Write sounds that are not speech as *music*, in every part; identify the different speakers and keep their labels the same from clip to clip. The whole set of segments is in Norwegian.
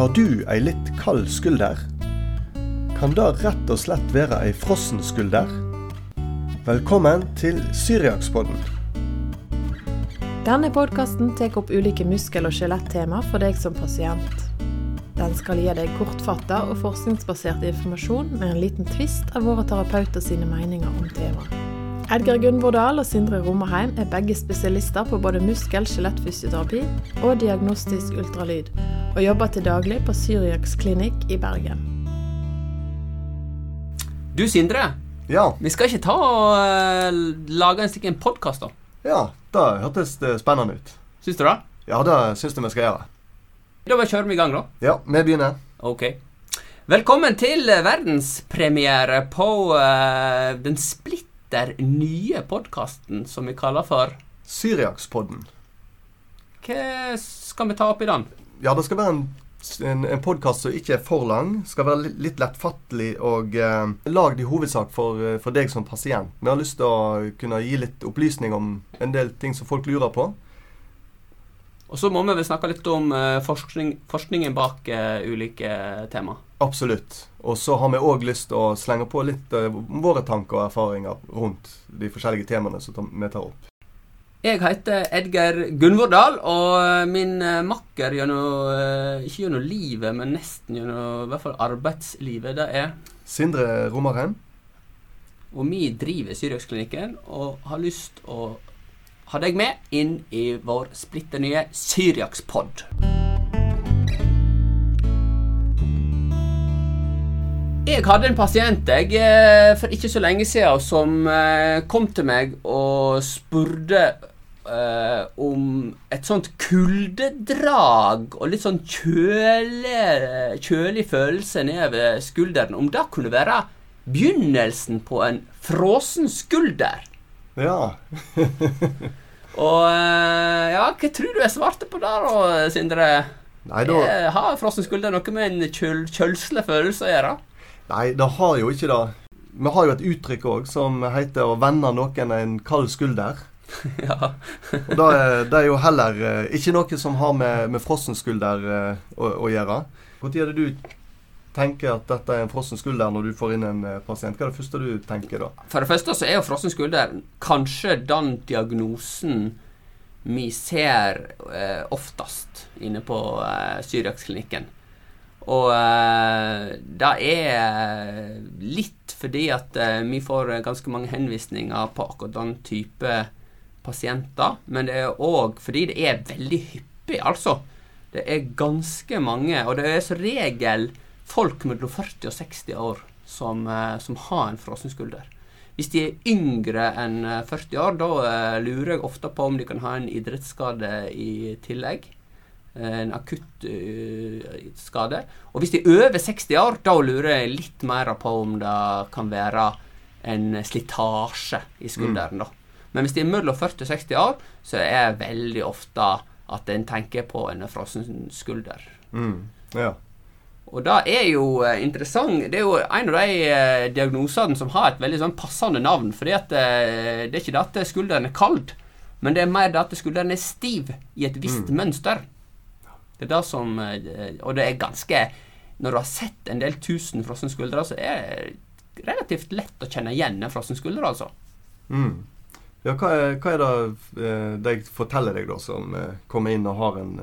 Speaker 1: Har du ei litt kald skulder? Kan det rett og slett være ei frossen skulder? Velkommen til Syriakspodden.
Speaker 2: Denne podkasten tar opp ulike muskel- og skjelettema for deg som pasient. Den skal gi deg kortfatta og forskningsbasert informasjon med en liten tvist av våre terapeuter sine meninger om temaet. Edgar Gunvordal og Sindre Romerheim er begge spesialister på både muskel- skjelettfysioterapi og diagnostisk ultralyd, og jobber til daglig på Syriaks klinikk i Bergen.
Speaker 3: Du, Sindre.
Speaker 1: Ja,
Speaker 3: Vi skal ikke ta og eh, lage en slik podkast, da?
Speaker 1: ja, det hørtes det spennende ut.
Speaker 3: Syns du det?
Speaker 1: Ja, det syns jeg vi skal gjøre.
Speaker 3: Da bare kjører vi i gang, da.
Speaker 1: Ja, vi begynner.
Speaker 3: Ok. Velkommen til eh, verdenspremiere på uh, den splitter nye podkasten som vi kaller for
Speaker 1: Syriakspodden.
Speaker 3: Hva skal vi ta opp i den?
Speaker 1: Ja, det skal være en, en, en podkast som ikke er for lang. Skal være litt, lettfattelig og eh, lagd i hovedsak for, eh, for deg som pasient. Vi har lyst til å kunne gi litt opplysning om en del ting som folk lurer på.
Speaker 3: Og så må vi vel snakke litt om eh, forskning, forskningen bak eh, ulike tema.
Speaker 1: Absolutt. Og så har vi òg lyst til å slenge på litt uh, våre tanker og erfaringer rundt de forskjellige temaene som vi tar opp.
Speaker 3: Jeg heter Edgar Gunvordal, og eh, min eh, makker gjennom Ikke gjennom livet, men nesten gjennom i hvert fall arbeidslivet, det er
Speaker 1: Sindre Romarheim.
Speaker 3: Og vi driver Syriaksklinikken og har lyst å ha deg med inn i vår splitter nye Syriakspod. Jeg hadde en pasient jeg, eh, for ikke så lenge siden som eh, kom til meg og spurte eh, om et sånt kuldedrag og litt sånn kjøle, kjølig følelse ned ved skulderen. Om det kunne være begynnelsen på en frossen skulder.
Speaker 1: Ja. *laughs*
Speaker 3: Og eh, ja, hva tror du jeg svarte på der da, Sindre?
Speaker 1: Nei, da,
Speaker 3: Har frossen skulder noe med en kjøl, kjølslig følelse å gjøre?
Speaker 1: Nei, det har jo ikke det. Vi har jo et uttrykk òg som heter 'å vende noen en kald skulder'. *laughs*
Speaker 3: ja.
Speaker 1: Og det er, det er jo heller eh, ikke noe som har med, med frossen skulder eh, å, å gjøre. Når er det du tenker at dette er en frossen skulder når du får inn en eh, pasient? Hva er det første du tenker da?
Speaker 3: For det første så er jo frossen skulder kanskje den diagnosen vi ser eh, oftest inne på eh, Syriaksklinikken. Og uh, det er litt fordi at uh, vi får ganske mange henvisninger på akkurat den type pasienter. Men det er òg fordi det er veldig hyppig, altså. Det er ganske mange, og det er som regel folk mellom 40 og 60 år som, uh, som har en frossen skulder. Hvis de er yngre enn eh, 40 år, da eh, lurer jeg ofte på om de kan ha en idrettsskade i tillegg. En akutt eh, skade. Og hvis de er over 60 år, da lurer jeg litt mer på om det kan være en slitasje i skulderen. da. Men hvis de er mellom 40 og 60 år, så er det veldig ofte at en tenker på en frossen skulder.
Speaker 1: Mm. Ja.
Speaker 3: Og det er jo eh, interessant. Det er jo en av de eh, diagnosene som har et veldig sånn passende navn. For eh, det er ikke det at skulderen er kald, men det er mer det at skulderen er stiv i et visst mønster. Det er det som eh, Og det er ganske Når du har sett en del tusen frosne skuldre, så er det relativt lett å kjenne igjen en frossen skulder, altså.
Speaker 1: Mm. Ja, hva er, hva er det eh, de forteller deg, da, som eh, kommer inn og har en,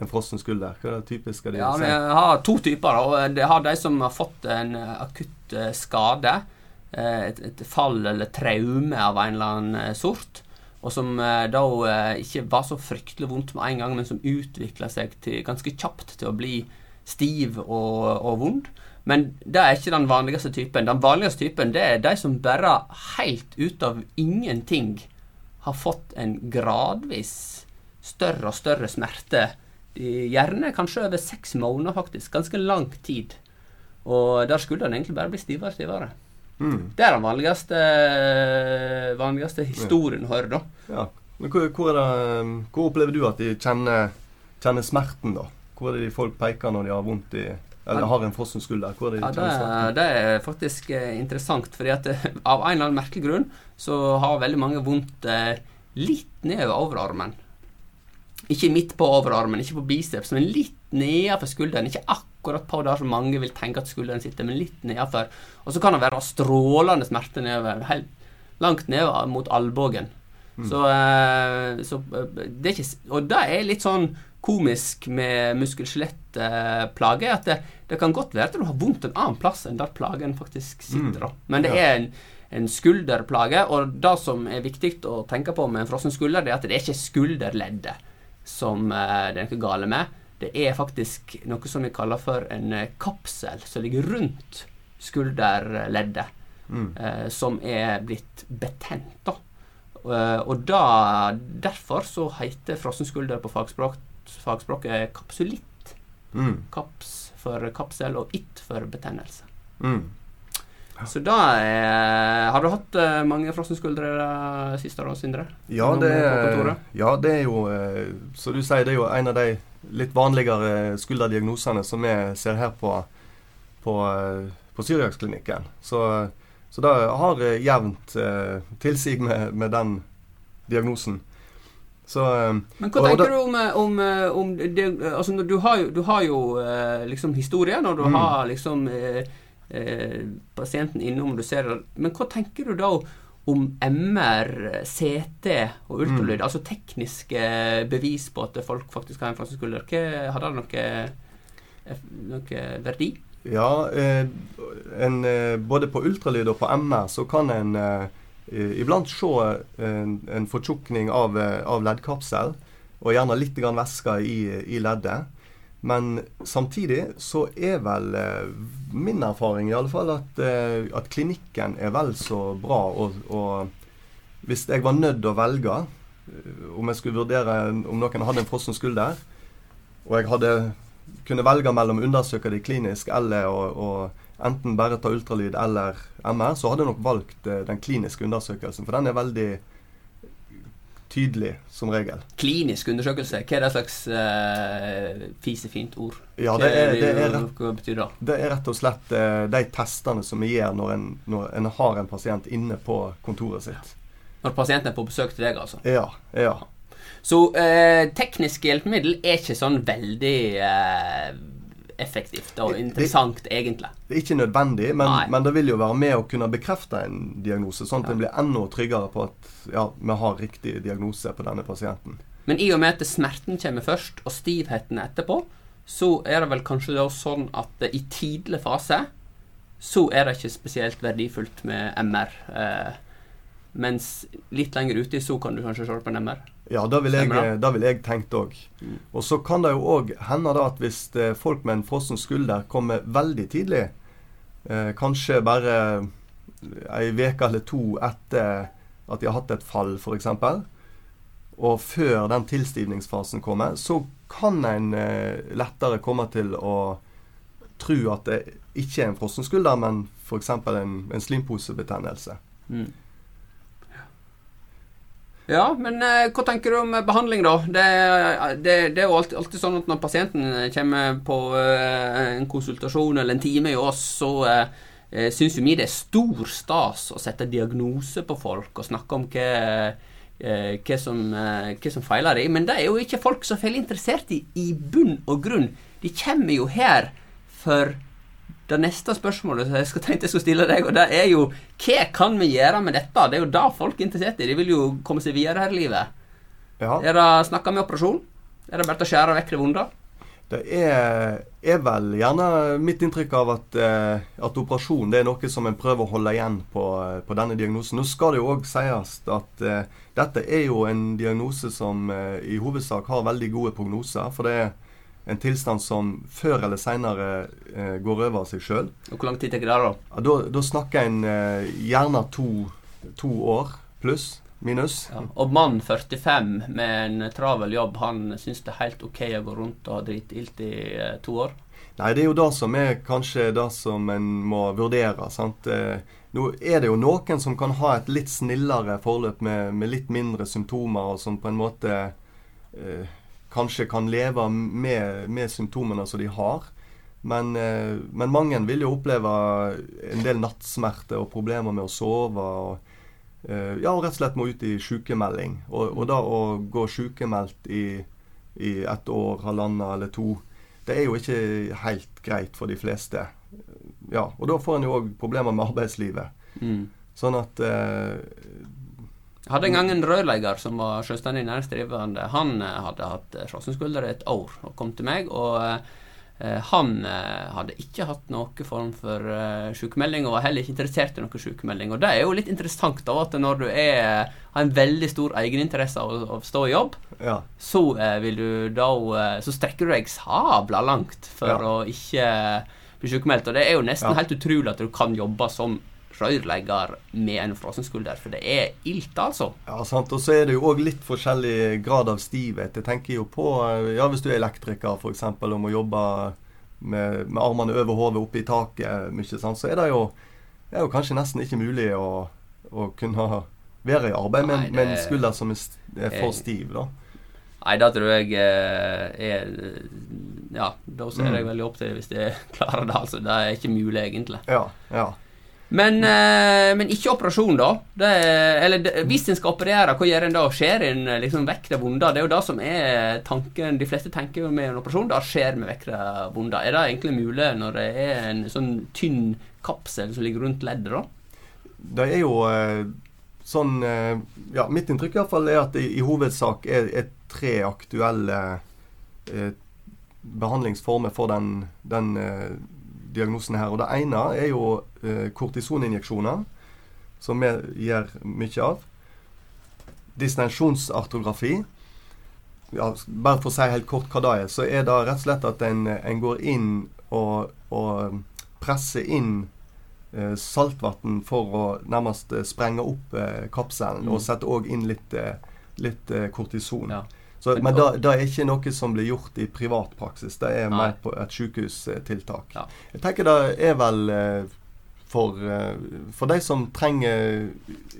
Speaker 1: en frossen skulder? Hva er det typiske de
Speaker 3: Ja, Vi har to typer. og Det har de som har fått en akutt skade. Et, et fall eller traume av en eller annen sort. Og som eh, da eh, ikke var så fryktelig vondt med en gang, men som utvikla seg til, ganske kjapt til å bli stiv og, og vond. Men det er ikke den vanligste typen. Den vanligste typen det er de som bare helt ut av ingenting har fått en gradvis større og større smerte. Gjerne kanskje over seks måneder, faktisk. Ganske lang tid. Og der skulle den egentlig bare bli stivere og stivere.
Speaker 1: Mm.
Speaker 3: Det er den vanligste, vanligste historien å høre, da.
Speaker 1: Ja. Men hvor, hvor, det, eh, hvor opplever du at de kjenner, kjenner smerten, da? Hvor er det de folk peker når de har vondt i Eller har en frossen skulder? Hvor er det de
Speaker 3: Ja, det, er- det er faktisk eh, interessant, fordi at eh, *laughs* av en eller annen merkelig grunn så har veldig mange vondt eh, litt nedover overarmen. ikke midt på overarmen, ikke på biceps, men litt nedenfor skulderen. Ikke akkurat på der som mange vil tenke at skulderen sitter, men litt nedenfor. Og så kan det være strålende smerte nedover, helt langt ned mot albuen. Så, eh, så eh, det er ikke Og det er litt sånn komisk med muskel-skjelett-plage, at det, det kan godt være at du har vondt en annen plass enn der plagen faktisk sitter. Mm. Men det er en, en skulderplage, og det som er viktig å tenke på med en frossen skulder, det er at det er ikke skulderleddet som eh, det er noe gale med. Det er faktisk noe som vi kaller for en eh, kapsel som ligger rundt skulderleddet,
Speaker 1: Mm.
Speaker 3: eh, som er blitt betent. da. Eh, og da, derfor så heter frossen skulder på fagspråk, fagspråket kapsulitt.
Speaker 1: Mm.
Speaker 3: Kaps for kapsel og it for betennelse.
Speaker 1: Mm.
Speaker 3: Så da er Har du hatt eh, mange frossen skuldre siste da, Sindre?
Speaker 1: Ja, det ja, det er jo Som Så du sier det er jo en av de litt vanligere skulderdiagnosene som vi ser her på, på, eh, på Syriaksklinikken. Så, så det har jevnt eh, tilsig med, med den diagnosen. Så eh,
Speaker 3: Men hva tenker du om, eh, om, om det, altså, du har jo, du har jo liksom historien, og du
Speaker 1: Mm.
Speaker 3: har liksom eh, eh, pasienten innom, og du ser det. Men hva tenker du da om MR, CT og ultralyd?
Speaker 1: Mm.
Speaker 3: Altså tekniske bevis på at folk faktisk har en frossen skulder. Hadde det noe, noe verdi?
Speaker 1: Ja, eh, en, eh, både på ultralyd og på MR så kan en eh, iblant se en, en fortjukning av, eh, av leddkapsel, og gjerne litt væske i, i leddet. Men samtidig så er vel eh, min erfaring i alle fall at, eh, at klinikken er vel så bra. Og, og hvis jeg var nødt til å velge eh, om jeg skulle vurdere om noen hadde en frossen skulder, og jeg hadde kunne velge mellom å undersøke det klinisk eller å, å enten bare ta ultralyd eller MR, så hadde jeg nok valgt den kliniske undersøkelsen. For den er veldig tydelig, som regel.
Speaker 3: Klinisk undersøkelse, hva er det slags uh, fisefint ord?
Speaker 1: Ja, det er, det, er,
Speaker 3: Hva-
Speaker 1: rett-
Speaker 3: det?
Speaker 1: det er rett og slett uh, de testene som vi gjør når en, når en har en pasient inne på kontoret sitt.
Speaker 3: Når pasienten er på besøk til deg, altså.
Speaker 1: Ja, ja.
Speaker 3: Så uh, tekniske hjelpemiddel er ikke sånn veldig eh, effektivt og
Speaker 1: Det-
Speaker 3: interessant, egentlig.
Speaker 1: Det er ikke nødvendig, men, men det vil jo være med å kunne bekrefte en diagnose, sånn at
Speaker 3: Ja.
Speaker 1: en blir enda tryggere på at ja, vi har riktig diagnose på denne pasienten.
Speaker 3: Men i og med at smerten kommer først, og stivheten etterpå, så er det vel kanskje da sånn at i tidlig fase så er det ikke spesielt verdifullt med MR. Eh, mens litt lenger ute så kan du kanskje se den på MR.
Speaker 1: Ja, det vil jeg,
Speaker 3: det?
Speaker 1: det vil jeg tenkt òg.
Speaker 3: Mm.
Speaker 1: Og så kan det jo òg hende da at hvis eh, folk med en frossen skulder kommer veldig tidlig, eh, kanskje bare ei uke eller to etter at de har hatt et fall, f.eks., og før den tilstivningsfasen kommer, så kan en eh, lettere komme til å tro at det ikke er en frossen skulder, men f.eks. en, en slimposebetennelse.
Speaker 3: Mm. Ja, men eh, hva tenker du om eh, behandling, da? Det, det, det er jo alltid, alltid sånn at når pasienten kommer på eh, en konsultasjon eller en time i oss, så eh, eh, syns jo vi det er stor stas å sette diagnose på folk og snakke om hva, eh, hva, som, eh, hva som feiler dem. Men det er jo ikke folk som veldig interessert i i bunn og grunn. De kommer jo her for det neste spørsmålet som jeg skal *laughs* tenkte jeg skulle stille deg, og det er jo hva kan vi gjøre med dette? Det er jo det folk er interessert i. De vil jo komme seg videre her i livet.
Speaker 1: Ja.
Speaker 3: Er det snakka med operasjon? Er det bare å skjære vekk det vonde?
Speaker 1: Det er, er vel gjerne mitt inntrykk av at, eh, at operasjon det er noe som en prøver å holde igjen på, eh, på denne diagnosen. Nå skal det jo òg sies at eh, dette er jo en diagnose som eh, i hovedsak har veldig gode prognoser. For det er en tilstand som før eller seinere eh, går over av seg sjøl.
Speaker 3: Hvor lang tid tar det da?
Speaker 1: Ja, da, da snakker en eh, gjerne to, to år pluss, minus.
Speaker 3: Ja. Og mann 45 med en travel jobb, han syns det er helt ok å gå rundt og ha dritilt i eh, to år?
Speaker 1: Nei, det er jo det som er kanskje det som en må vurdere. sant? Eh, Nå er det jo noen som kan ha et litt snillere forløp med, med litt mindre symptomer, og som på en måte eh, kanskje kan leve med, med symptomene som de har. Men, eh, men mange vil jo oppleve en del nattsmerter og problemer med å sove. og eh, ja, og rett og slett må ut i sykemelding. Og, og da å gå sykemeldt i i ett år, halvannet eller to. Det er jo ikke helt greit for de fleste. Ja, og da får en jo òg problemer med arbeidslivet.
Speaker 3: Mm.
Speaker 1: Sånn at eh,
Speaker 3: hadde en gang en rørlegger som var selvstendig næringsdrivende. Han eh, hadde hatt eh, i et år og kom til meg. og eh, han hadde ikke hatt noen form for sykemelding, og var heller ikke interessert i noen sykemelding. Og det er jo litt interessant da, at når du er, har en veldig stor egeninteresse av å, å stå i jobb,
Speaker 1: ja.
Speaker 3: så da Så strekker du deg sabla langt for
Speaker 1: Ja.
Speaker 3: å ikke bli sykemeldt. Og det er jo nesten
Speaker 1: Ja.
Speaker 3: helt utrolig at du kan jobbe som rørlegger med en frosenskulder, for det er ilt, altså.
Speaker 1: Ja, sant. Og så er det jo òg litt forskjellig grad av stivhet. Jeg tenker jo på eh, ja, Hvis du er elektriker f.eks. og må jobbe med, med armene over hodet oppe i taket mye, sant? så er det jo, det er jo kanskje nesten ikke mulig å, å kunne være i arbeid med,
Speaker 3: Nei, det-
Speaker 1: med en skulder som er, er for stiv. da.
Speaker 3: Nei, det tror jeg eh, er Ja, da ser jeg
Speaker 1: Mm.
Speaker 3: veldig opp til det hvis jeg *laughs* klarer det, altså. Det er ikke mulig, egentlig.
Speaker 1: Ja, ja.
Speaker 3: Men, eh, men ikke operasjon, da. Det er, eller det, hvis en skal operere, hva gjør en da? Skjer en eh, liksom vekk det vonde? Det er jo det som er tanken. De fleste tenker jo med en operasjon. Da skjer vi vekk det vonde. Er det egentlig mulig når det er en sånn tynn kapsel som ligger rundt leddet, da?
Speaker 1: Det er jo eh, sånn Ja, mitt inntrykk i hvert fall er at det i hovedsak er, er tre aktuelle eh, behandlingsformer for den, den eh, diagnosen her. Og det ene er jo eh, kortisoninjeksjoner, som vi gjør mye av. Distensjonsartrografi. Ja, bare for å si helt kort hva det er, så er det rett og slett at en, en går inn og, og presser inn eh, saltvann for å nærmest eh, sprenge opp kapselen,
Speaker 3: Mm.
Speaker 1: og sette òg inn litt, litt kortison.
Speaker 3: Ja.
Speaker 1: Så,
Speaker 3: Men-
Speaker 1: det er ikke noe som blir gjort i privat praksis. Det er mer på et sykehustiltak.
Speaker 3: Ja.
Speaker 1: Jeg tenker det er vel eh, for, eh, for de som trenger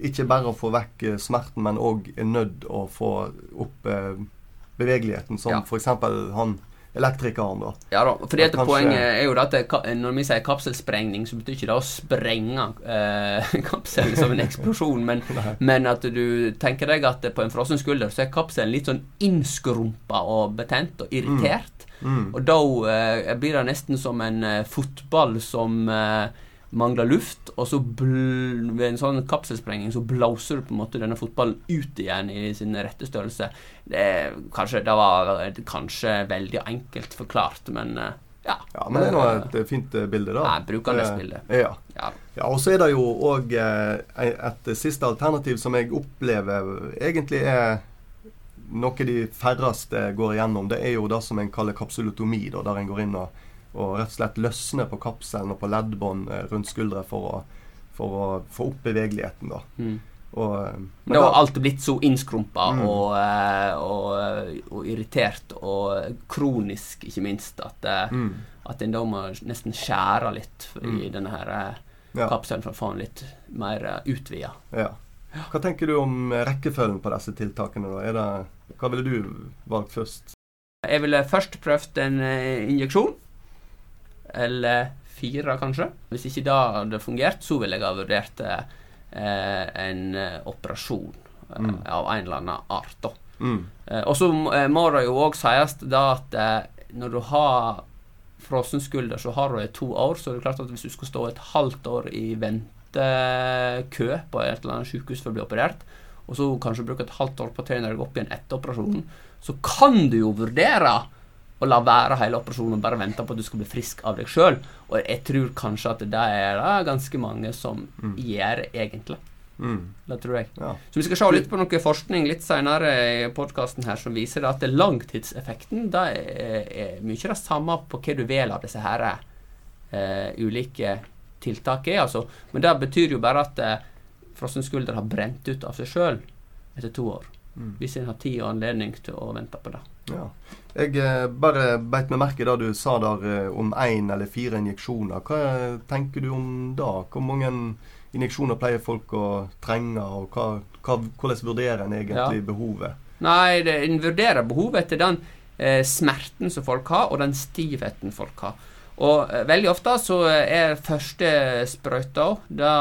Speaker 1: ikke bare å få vekk eh, smerten, men òg er nødt å få opp bevegeligheten, som
Speaker 3: Ja.
Speaker 1: f.eks. han elektrikeren. da.
Speaker 3: Ja da, fordi at Poenget er jo at når vi sier kapselsprengning, så betyr ikke det å sprenge eh, *laughs* kapselen som en eksplosjon, men, *laughs* men at du tenker deg at på en frossen skulder så er kapselen litt sånn innskrumpa og betent og irritert.
Speaker 1: Mm.
Speaker 3: Og da eh, blir det nesten som en eh, fotball som eh, mangler luft, og så bl ved en sånn kapselsprengning så blåser du på en måte denne fotballen ut igjen i sin rette størrelse. Det, kanskje, det var eh, kanskje veldig enkelt forklart, men eh, ja.
Speaker 1: Ja, men det er nå et eh, fint eh, bilde, da.
Speaker 3: Ja, brukernes
Speaker 1: Eh,
Speaker 3: bilde.
Speaker 1: Ja.
Speaker 3: ja.
Speaker 1: Ja, og så er det jo òg eh, et siste alternativ som jeg opplever egentlig er noe de færreste går igjennom. Det er jo det som en kaller kapsulotomi, da, der en går inn og, og rett og slett løsne på kapselen og på leddbånd eh, rundt skuldra for for å få opp bevegeligheten. da.
Speaker 3: Mm.
Speaker 1: Og, eh, men
Speaker 3: Da har alt blitt så innskrumpa
Speaker 1: Mm.
Speaker 3: og, eh, og, og irritert, og kronisk, ikke minst, at,
Speaker 1: mm,
Speaker 3: at en da må nesten skjære litt i
Speaker 1: Mm.
Speaker 3: denne her
Speaker 1: ja,
Speaker 3: kapselen for å få den litt mer utvida.
Speaker 1: ja. Hva tenker du om rekkefølgen på disse tiltakene? da? Det, hva ville du valgt først?
Speaker 3: Jeg ville først prøvd en injeksjon. Eller fire, kanskje. Hvis ikke det hadde fungert, så ville jeg ha vurdert eh, en eh, operasjon eh,
Speaker 1: Mm.
Speaker 3: av en eller annen art. da.
Speaker 1: Mm,
Speaker 3: Eh, og så må- eh, må det jo òg sies da at eh, når du har frossenskulder, så har du det to år. Så det er klart at hvis du skal stå et halvt år i ventekø på et eller annet sykehus for å bli operert, og så kanskje bruke et halvt år på å trene deg opp igjen etter operasjonen, så kan du jo vurdere å la være hele operasjonen og bare vente på at du skal bli frisk av deg sjøl. Og jeg tror kanskje at det er det ganske mange som
Speaker 1: Mm.
Speaker 3: gjør, egentlig.
Speaker 1: mm,
Speaker 3: Det tror jeg.
Speaker 1: ja.
Speaker 3: Så vi skal se litt på noe forskning litt senere i podkasten her som viser at det langtidseffekten det er, er mye det samme på hva du velger av disse her uh, ulike tiltak er, altså. Men det betyr jo bare at uh, frossen skulder har brent ut av seg sjøl etter to år.
Speaker 1: Mm.
Speaker 3: Hvis en har tid og anledning til å vente på det.
Speaker 1: Ja. Jeg eh, bare beit meg merke i det du sa der eh, om én eller fire injeksjoner. Hva tenker du om det? Hvor mange injeksjoner pleier folk å trenge, og hva, hva, hvordan vurderer en egentlig behovet?
Speaker 3: Nei, det, en vurderer behovet etter den eh, smerten som folk har, og den stivheten folk har. Og eh, veldig ofte så er første sprøyta Da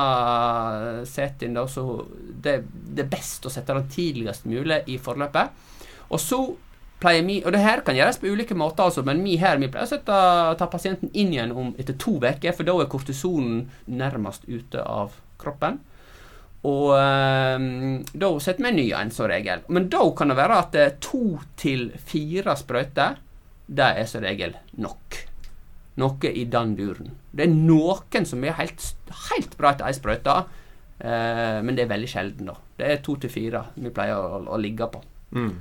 Speaker 3: setter en det, det er best å sette den tidligst mulig i forløpet. Og så pleier vi Og det her kan gjøres på ulike måter, altså, men vi her vi pleier å sette, ta pasienten inn igjen om etter to uker, for da er kortisonen nærmest ute av kroppen. Og um, da setter vi en ny en som regel. Men da kan det være at eh, to til fire sprøyter, det er som regel nok. Noe i den duren. Det er noen som er helt, helt bra etter ei sprøyte, uh, men det er veldig sjelden, da. Det er to til fire vi pleier å, å ligge på.
Speaker 1: Mm.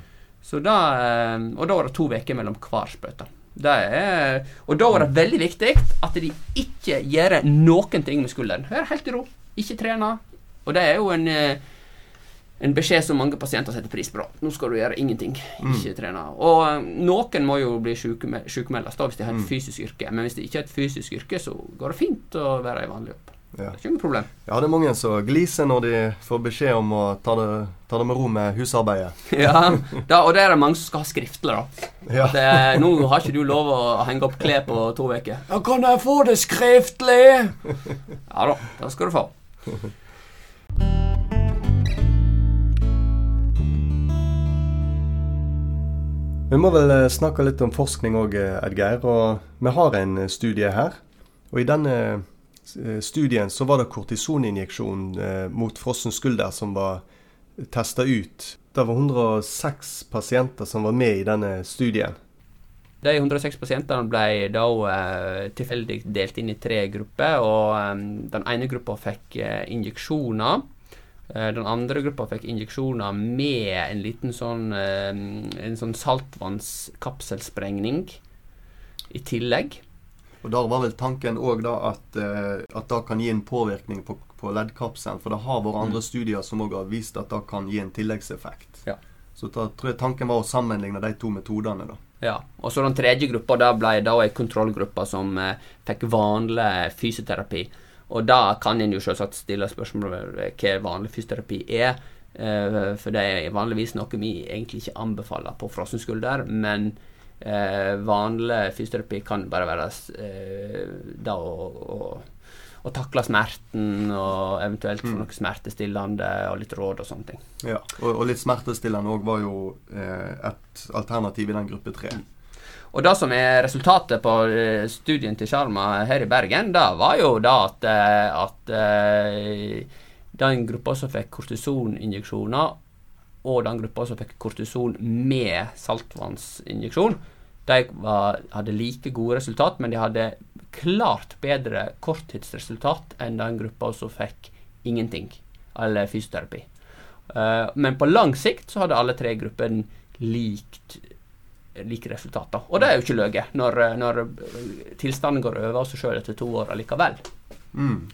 Speaker 3: Så da, eh, og da var det to uker mellom hver. Er, og da var det veldig viktig at de ikke gjør noen ting med skulderen. Hør helt i ro. Ikke trene. Og det er jo en, eh, en beskjed som mange pasienter setter pris på. Nå skal du gjøre ingenting. Ikke trene. Og eh, noen må jo bli sykemeldt hvis de har et fysisk yrke. Men hvis de ikke har et fysisk yrke, så går det fint å være i vanlig jobb.
Speaker 1: Ja.
Speaker 3: Det er ikke noe problem.
Speaker 1: ja, det er mange som gliser når de får beskjed om å ta det, ta det med ro med husarbeidet. *laughs*
Speaker 3: Ja, da, Og det er det mange som skal ha skriftlig, da.
Speaker 1: Ja.
Speaker 3: Eh, nå har ikke du lov å henge opp klær på to uker.
Speaker 4: Ja, kan jeg få det skriftlig? *laughs*
Speaker 3: Ja da, det skal du få.
Speaker 1: Vi må vel eh, snakke litt om forskning òg, Edgeir. Og vi har en eh, studie her. Og i denne eh, studien så var det kortisoninjeksjon eh, mot frossen skulder som var testa ut. Det var 106 pasienter som var med i denne studien.
Speaker 3: De 106 pasientene ble da eh, tilfeldig delt inn i tre grupper. og eh, Den ene gruppa fikk eh, injeksjoner. Eh, den andre gruppa fikk injeksjoner med en liten sånn, eh, en sånn saltvannskapselsprengning i tillegg.
Speaker 1: Og Der var vel tanken òg at, eh, at det kan gi en påvirkning på, på leddkapselen. For det har vært andre studier som òg har vist at det kan gi en tilleggseffekt.
Speaker 3: Ja.
Speaker 1: Så da tror jeg tanken var å sammenligne de to metodene. da.
Speaker 3: Ja, og så den tredje gruppa da ble da ei kontrollgruppe som eh, fikk vanlig fysioterapi. Og da kan en jo selvsagt stille spørsmål ved hva vanlig fysioterapi er. Eh, for det er vanligvis noe vi egentlig ikke anbefaler på frossen skulder. Men eh, vanlig fysioterapi kan bare være eh, da å, å, å takle smerten og eventuelt få noe smertestillende og litt råd og sånne ting.
Speaker 1: Ja, og, og litt smertestillende òg var jo eh, et alternativ i den gruppe tre.
Speaker 3: Og det som er resultatet på eh, studien til Sjarma her i Bergen, da var jo da at, eh, at eh, den gruppa som fikk kortisoninjeksjoner, og den gruppa som fikk kortison med saltvannsinjeksjon, de var, hadde like gode resultat, men de hadde klart bedre korttidsresultat enn den gruppa som fikk ingenting, eller fysioterapi. Uh, men på lang sikt så hadde alle tre gruppene likt like resultater. Og det er jo ikke løye når, når tilstanden går over seg sjøl etter to år allikevel.
Speaker 1: Mm.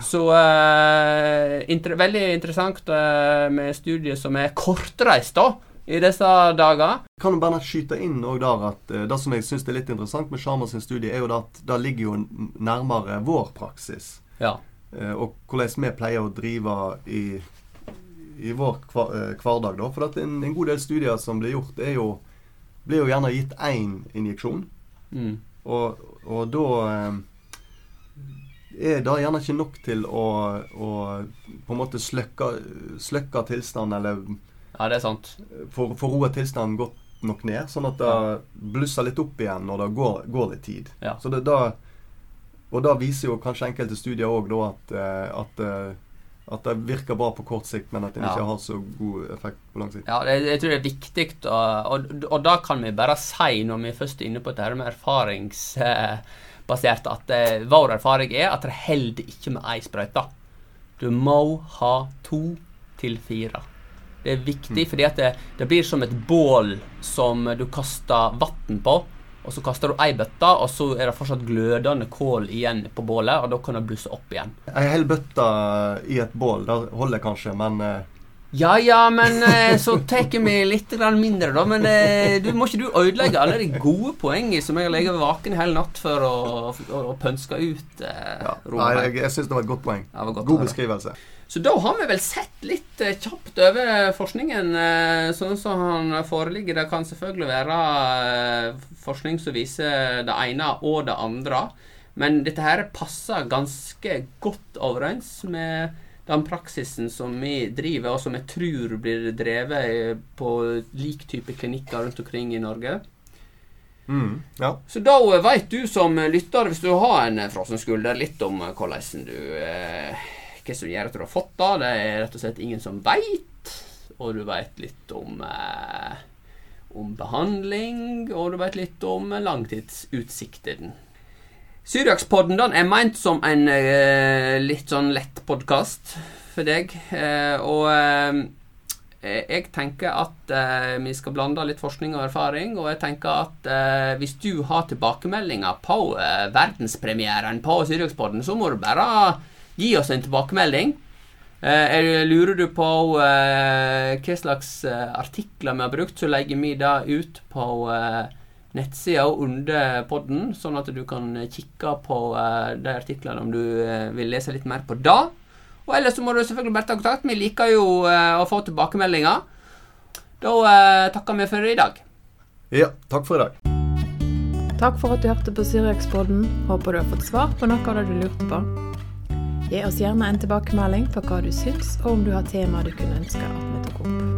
Speaker 3: Så uh, inter veldig interessant uh, med studier som er kortreist da, i disse dager.
Speaker 1: Kan du bare skyte inn der at uh, Det som jeg syns er litt interessant med Sharma sin studie, er jo at det ligger jo nærmere vår praksis.
Speaker 3: Ja.
Speaker 1: Og hvordan vi pleier å drive i, i vår hverdag. da. For at en, en god del studier som blir gjort, er jo, blir jo gjerne gitt én injeksjon.
Speaker 3: Mm.
Speaker 1: Og, og da er det gjerne ikke nok til å, å på en måte sløkke, sløkke tilstanden, eller
Speaker 3: ja, det er sant.
Speaker 1: få roet tilstanden godt nok ned, sånn at det blusser litt opp igjen når det går, går litt tid.
Speaker 3: Ja.
Speaker 1: Så det da Og da viser jo kanskje enkelte studier òg at, eh, at, eh, at det virker bra på kort sikt, men at det
Speaker 3: Ja.
Speaker 1: ikke har så god effekt på lang sikt.
Speaker 3: Ja, det, jeg tror det er viktig, og, og, og da kan vi bare si, når vi først er inne på dette med erfaringsbasert, at eh, vår erfaring er at det holder ikke med én sprøyte. Du må ha to til fire. Det er viktig, fordi at det, det blir som et bål som du kaster vann på. Og så kaster du ei bøtte, og så er det fortsatt glødende kål igjen på bålet, og da kan det blusse opp igjen.
Speaker 1: Ei hel bøtte i et bål, det holder kanskje, men eh,
Speaker 3: Ja ja, men eh, så tar vi litt mindre, da. Men eh, du må ikke du ødelegge alle de gode poengene som jeg har ligget vaken hele natt for å, å, pønske ut. Eh,
Speaker 1: ja. Nei, jeg, jeg syns det var et godt poeng.
Speaker 3: Ja, godt
Speaker 1: God beskrivelse.
Speaker 3: Så da har vi vel sett litt eh, kjapt over forskningen sånn som han foreligger. Det kan selvfølgelig være forskning som viser det ene og det andre. Men dette her passer ganske godt overens med den praksisen som vi driver, og som jeg tror blir drevet på lik type klinikker rundt omkring i Norge.
Speaker 1: Mm, ja.
Speaker 3: Så da veit du som lytter, hvis du har en frossen skulder, litt om hvordan du eh, Hva som gjør at du har fått det. Det er rett og slett ingen som veit. Og du veit litt om eh, om behandling, og du veit litt om langtidsutsikten. Syriakspodden den er meint som en eh, litt sånn lett podkast for deg. Eh, og eh, jeg tenker at eh, vi skal blande litt forskning og erfaring. Og jeg tenker at eh, hvis du har tilbakemeldinger på eh, verdenspremieren på Syriakspodden, så må du bare gi oss en tilbakemelding. Lurer du på hva slags artikler vi har brukt, så legger vi det ut på eh, nettsida under podden, sånn at du kan kikke på eh, de artiklene om du eh, vil lese litt mer på det. Og ellers så må du selvfølgelig bare ta kontakt. Vi liker jo eh, å få tilbakemeldinger. Da eh, takker vi for i dag.
Speaker 1: ja. Takk for i dag.
Speaker 2: Takk for at du hørte på Syriakspodden. Håper du har fått svar på noe av det du lurte på. Gi oss gjerne en tilbakemelding på hva du syns, og om du har tema du kunne ønske at vi tar